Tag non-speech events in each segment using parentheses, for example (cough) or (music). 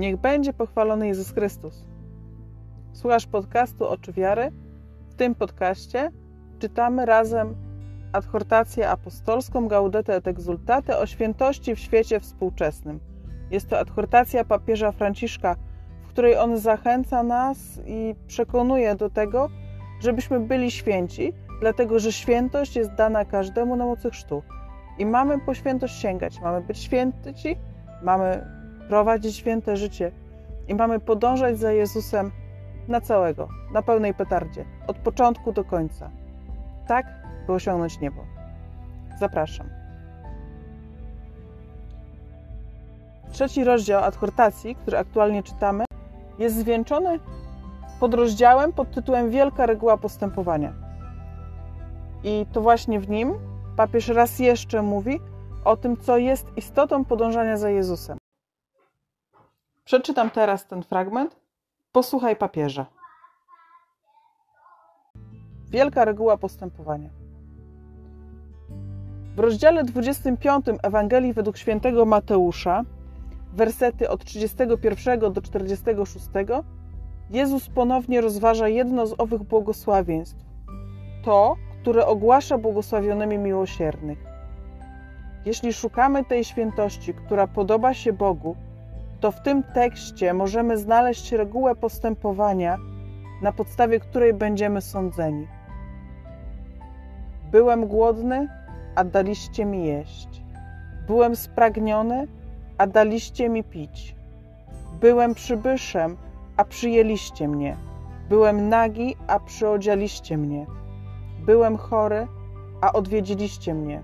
Niech będzie pochwalony Jezus Chrystus. Słuchasz podcastu Oczy Wiary? W tym podcaście czytamy razem adhortację apostolską Gaudete et Exultate o świętości w świecie współczesnym. Jest to adhortacja papieża Franciszka, w której on zachęca nas i przekonuje do tego, żebyśmy byli święci, dlatego że świętość jest dana każdemu na mocy chrztu. I mamy po świętość sięgać, mamy być święci, mamy prowadzić święte życie i mamy podążać za Jezusem na całego, na pełnej petardzie, od początku do końca. Tak, by osiągnąć niebo. Zapraszam. Trzeci rozdział adhortacji, który aktualnie czytamy, jest zwieńczony pod rozdziałem pod tytułem Wielka reguła postępowania. I to właśnie w nim papież raz jeszcze mówi o tym, co jest istotą podążania za Jezusem. Przeczytam teraz ten fragment. Posłuchaj papieża. Wielka reguła postępowania. W rozdziale 25 Ewangelii według świętego Mateusza, wersety od 31 do 46, Jezus ponownie rozważa jedno z owych błogosławieństw. To, które ogłasza błogosławionymi miłosiernych. Jeśli szukamy tej świętości, która podoba się Bogu, to w tym tekście możemy znaleźć regułę postępowania, na podstawie której będziemy sądzeni. Byłem głodny, a daliście mi jeść. Byłem spragniony, a daliście mi pić. Byłem przybyszem, a przyjęliście mnie. Byłem nagi, a przyodzialiście mnie. Byłem chory, a odwiedziliście mnie.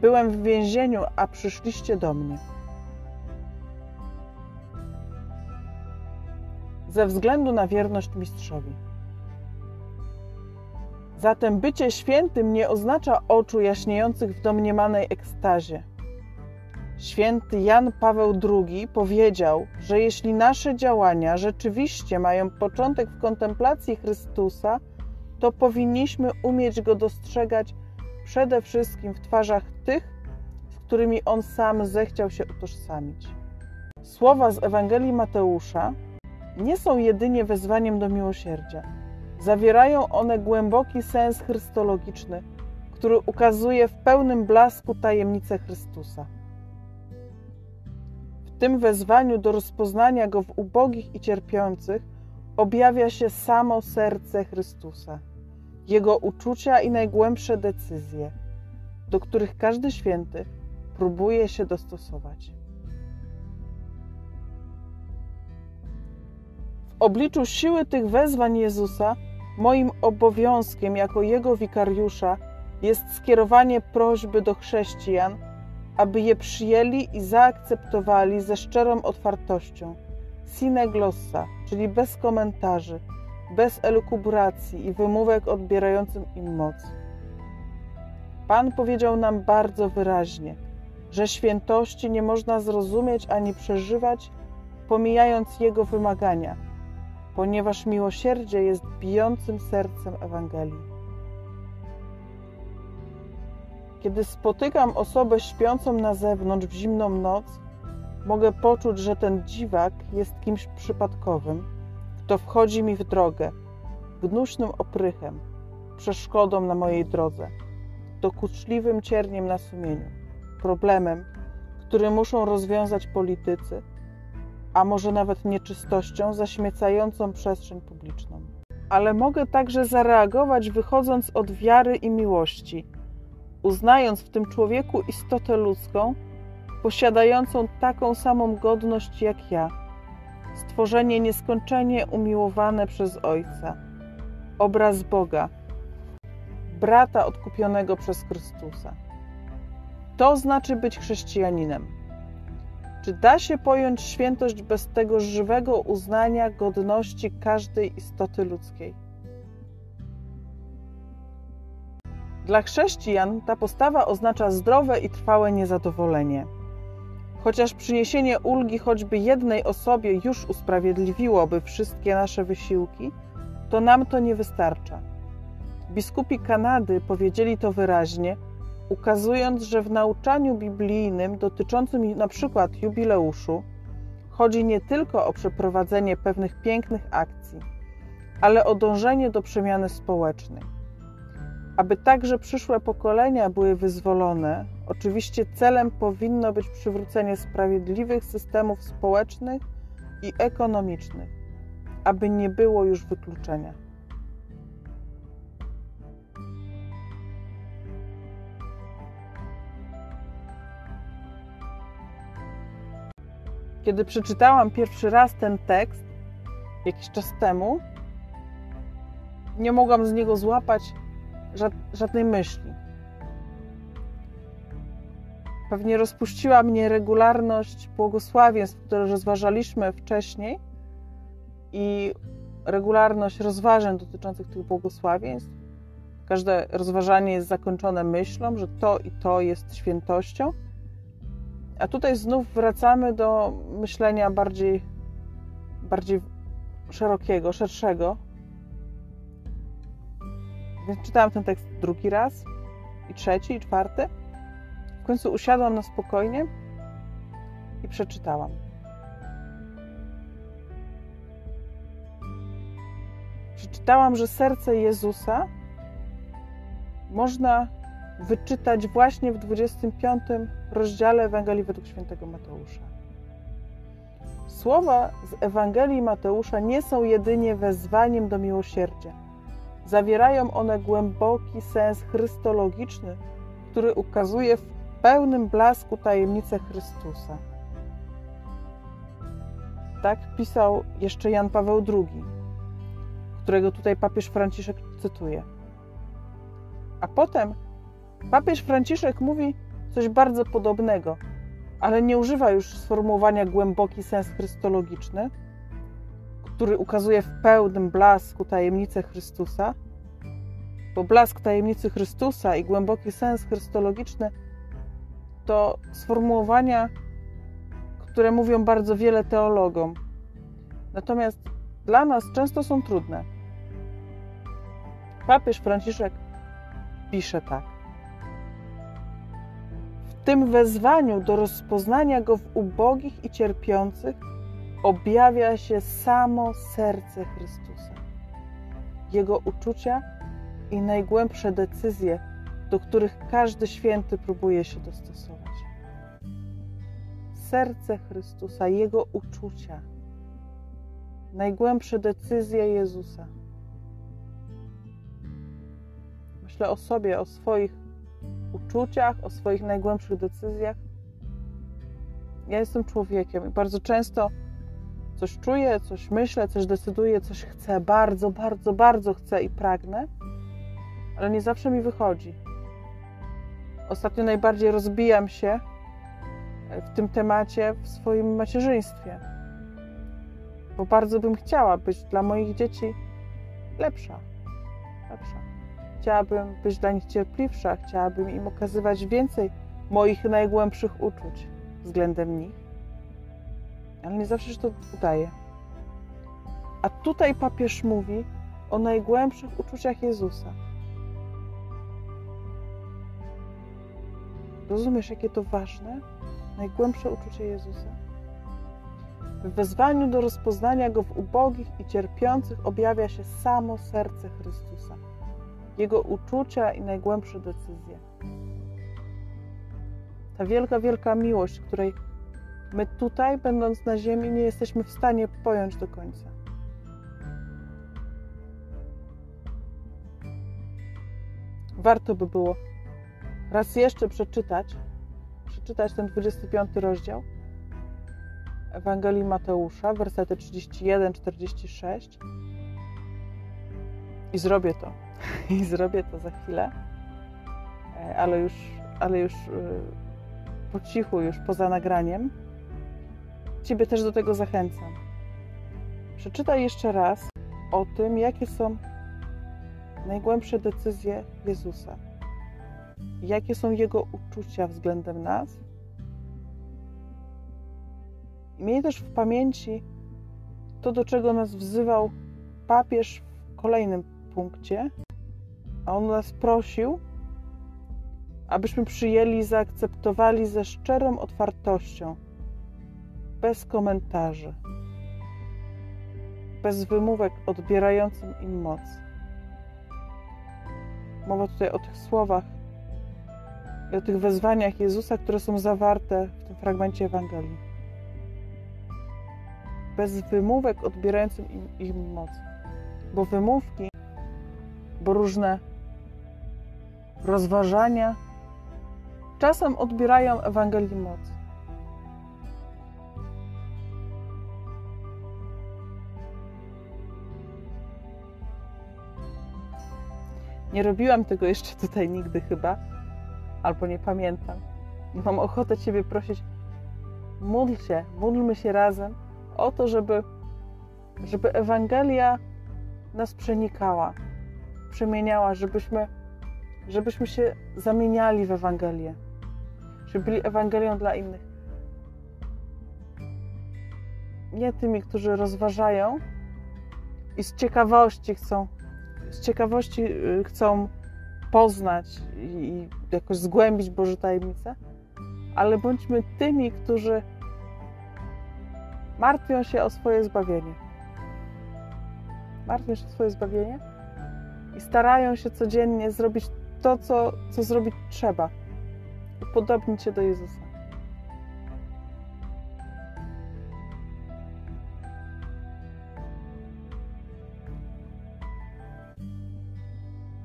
Byłem w więzieniu, a przyszliście do mnie. Ze względu na wierność mistrzowi. Zatem bycie świętym nie oznacza oczu jaśniejących w domniemanej ekstazie. Święty Jan Paweł II powiedział, że jeśli nasze działania rzeczywiście mają początek w kontemplacji Chrystusa, to powinniśmy umieć go dostrzegać przede wszystkim w twarzach tych, z którymi on sam zechciał się utożsamić. Słowa z Ewangelii Mateusza nie są jedynie wezwaniem do miłosierdzia. Zawierają one głęboki sens chrystologiczny, który ukazuje w pełnym blasku tajemnicę Chrystusa. W tym wezwaniu do rozpoznania go w ubogich i cierpiących objawia się samo serce Chrystusa, jego uczucia i najgłębsze decyzje, do których każdy święty próbuje się dostosować. W obliczu siły tych wezwań Jezusa, moim obowiązkiem jako Jego wikariusza jest skierowanie prośby do chrześcijan, aby je przyjęli i zaakceptowali ze szczerą otwartością, sine glossa, czyli bez komentarzy, bez elukubracji i wymówek odbierającym im moc. Pan powiedział nam bardzo wyraźnie, że świętości nie można zrozumieć ani przeżywać, pomijając Jego wymagania – ponieważ miłosierdzie jest bijącym sercem Ewangelii. Kiedy spotykam osobę śpiącą na zewnątrz w zimną noc, mogę poczuć, że ten dziwak jest kimś przypadkowym, kto wchodzi mi w drogę, gnuśnym oprychem, przeszkodą na mojej drodze, dokuczliwym cierniem na sumieniu, problemem, który muszą rozwiązać politycy a może nawet nieczystością zaśmiecającą przestrzeń publiczną. Ale mogę także zareagować wychodząc od wiary i miłości, uznając w tym człowieku istotę ludzką, posiadającą taką samą godność jak ja, stworzenie nieskończenie umiłowane przez Ojca, obraz Boga, brata odkupionego przez Chrystusa. To znaczy być chrześcijaninem. Czy da się pojąć świętość bez tego żywego uznania godności każdej istoty ludzkiej? Dla chrześcijan ta postawa oznacza zdrowe i trwałe niezadowolenie. Chociaż przyniesienie ulgi choćby jednej osobie już usprawiedliwiłoby wszystkie nasze wysiłki, to nam to nie wystarcza. Biskupi Kanady powiedzieli to wyraźnie ukazując, że w nauczaniu biblijnym dotyczącym przykład jubileuszu chodzi nie tylko o przeprowadzenie pewnych pięknych akcji, ale o dążenie do przemiany społecznej. Aby także przyszłe pokolenia były wyzwolone, oczywiście celem powinno być przywrócenie sprawiedliwych systemów społecznych i ekonomicznych, aby nie było już wykluczenia. Kiedy przeczytałam pierwszy raz ten tekst jakiś czas temu, nie mogłam z niego złapać żadnej myśli. Pewnie rozpuściła mnie regularność błogosławieństw, które rozważaliśmy wcześniej i regularność rozważań dotyczących tych błogosławieństw. Każde rozważanie jest zakończone myślą, że to i to jest świętością. A tutaj znów wracamy do myślenia bardziej, bardziej szerokiego, szerszego. Więc czytałam ten tekst drugi raz, i trzeci, i czwarty. W końcu usiadłam na spokojnie i przeczytałam. Przeczytałam, że serce Jezusa można wyczytać właśnie w 25 rozdziale Ewangelii według świętego Mateusza. Słowa z Ewangelii Mateusza nie są jedynie wezwaniem do miłosierdzia. Zawierają one głęboki sens chrystologiczny, który ukazuje w pełnym blasku tajemnicę Chrystusa. Tak pisał jeszcze Jan Paweł II, którego tutaj papież Franciszek cytuje. A potem Papież Franciszek mówi coś bardzo podobnego, ale nie używa już sformułowania głęboki sens chrystologiczny, który ukazuje w pełnym blasku tajemnicę Chrystusa, bo blask tajemnicy Chrystusa i głęboki sens chrystologiczny to sformułowania, które mówią bardzo wiele teologom. Natomiast dla nas często są trudne. Papież Franciszek pisze tak tym wezwaniu do rozpoznania Go w ubogich i cierpiących objawia się samo serce Chrystusa, Jego uczucia i najgłębsze decyzje, do których każdy święty próbuje się dostosować. Serce Chrystusa, Jego uczucia, najgłębsze decyzje Jezusa. Myślę o sobie, o swoich uczuciach, o swoich najgłębszych decyzjach. Ja jestem człowiekiem i bardzo często coś czuję, coś myślę, coś decyduję, coś chcę, bardzo, bardzo, bardzo chcę i pragnę, ale nie zawsze mi wychodzi. Ostatnio najbardziej rozbijam się w tym temacie w swoim macierzyństwie, bo bardzo bym chciała być dla moich dzieci lepsza, lepsza. Chciałabym być dla nich cierpliwsza, chciałabym im okazywać więcej moich najgłębszych uczuć względem nich, ale nie zawsze się to udaje. A tutaj papież mówi o najgłębszych uczuciach Jezusa. Rozumiesz, jakie to ważne? Najgłębsze uczucie Jezusa. W wezwaniu do rozpoznania Go w ubogich i cierpiących objawia się samo serce Chrystusa. Jego uczucia i najgłębsze decyzje. Ta wielka, wielka miłość, której my tutaj, będąc na ziemi, nie jesteśmy w stanie pojąć do końca. Warto by było raz jeszcze przeczytać, przeczytać ten 25 rozdział Ewangelii Mateusza, wersety 31-46 i zrobię to (laughs) i zrobię to za chwilę, e, ale już, ale już e, po cichu, już poza nagraniem. Ciebie też do tego zachęcam. Przeczytaj jeszcze raz o tym, jakie są najgłębsze decyzje Jezusa, jakie są Jego uczucia względem nas. Miej też w pamięci to, do czego nas wzywał papież w kolejnym punkcie, a on nas prosił, abyśmy przyjęli i zaakceptowali ze szczerą otwartością bez komentarzy, bez wymówek odbierającym im moc. Mowa tutaj o tych słowach i o tych wezwaniach Jezusa, które są zawarte w tym fragmencie Ewangelii. Bez wymówek odbierającym im, im moc. Bo wymówki, bo różne rozważania czasem odbierają Ewangelii moc. Nie robiłam tego jeszcze tutaj nigdy chyba, albo nie pamiętam. Mam ochotę Ciebie prosić, módl się, módlmy się razem o to, żeby, żeby Ewangelia nas przenikała, przemieniała, żebyśmy, żebyśmy się zamieniali w Ewangelię, żeby byli Ewangelią dla innych. Nie tymi, którzy rozważają i z ciekawości chcą z ciekawości y, chcą poznać i jakoś zgłębić Boże tajemnice, ale bądźmy tymi, którzy martwią się o swoje zbawienie. Martwią się o swoje zbawienie i starają się codziennie zrobić to, co, co zrobić trzeba. Upodobnić się do Jezusa.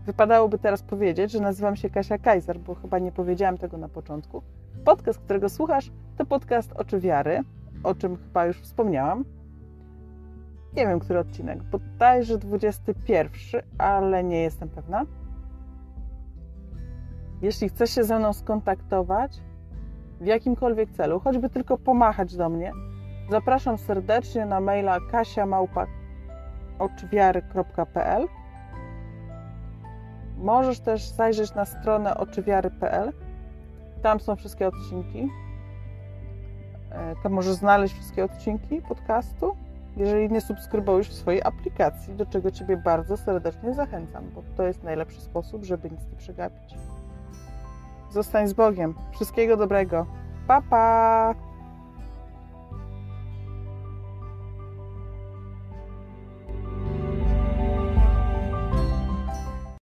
Wypadałoby teraz powiedzieć, że nazywam się Kasia Kaiser, bo chyba nie powiedziałam tego na początku. Podcast, którego słuchasz, to podcast Oczy Wiary, o czym chyba już wspomniałam. Nie wiem, który odcinek, bodajże 21, ale nie jestem pewna. Jeśli chcesz się ze mną skontaktować w jakimkolwiek celu, choćby tylko pomachać do mnie, zapraszam serdecznie na maila kasiamałpak.oczwiary.pl Możesz też zajrzeć na stronę oczywiary.pl. Tam są wszystkie odcinki. E, tam możesz znaleźć wszystkie odcinki podcastu, jeżeli nie subskrybujesz w swojej aplikacji, do czego Ciebie bardzo serdecznie zachęcam, bo to jest najlepszy sposób, żeby nic nie przegapić. Zostań z Bogiem. Wszystkiego dobrego. Pa, pa!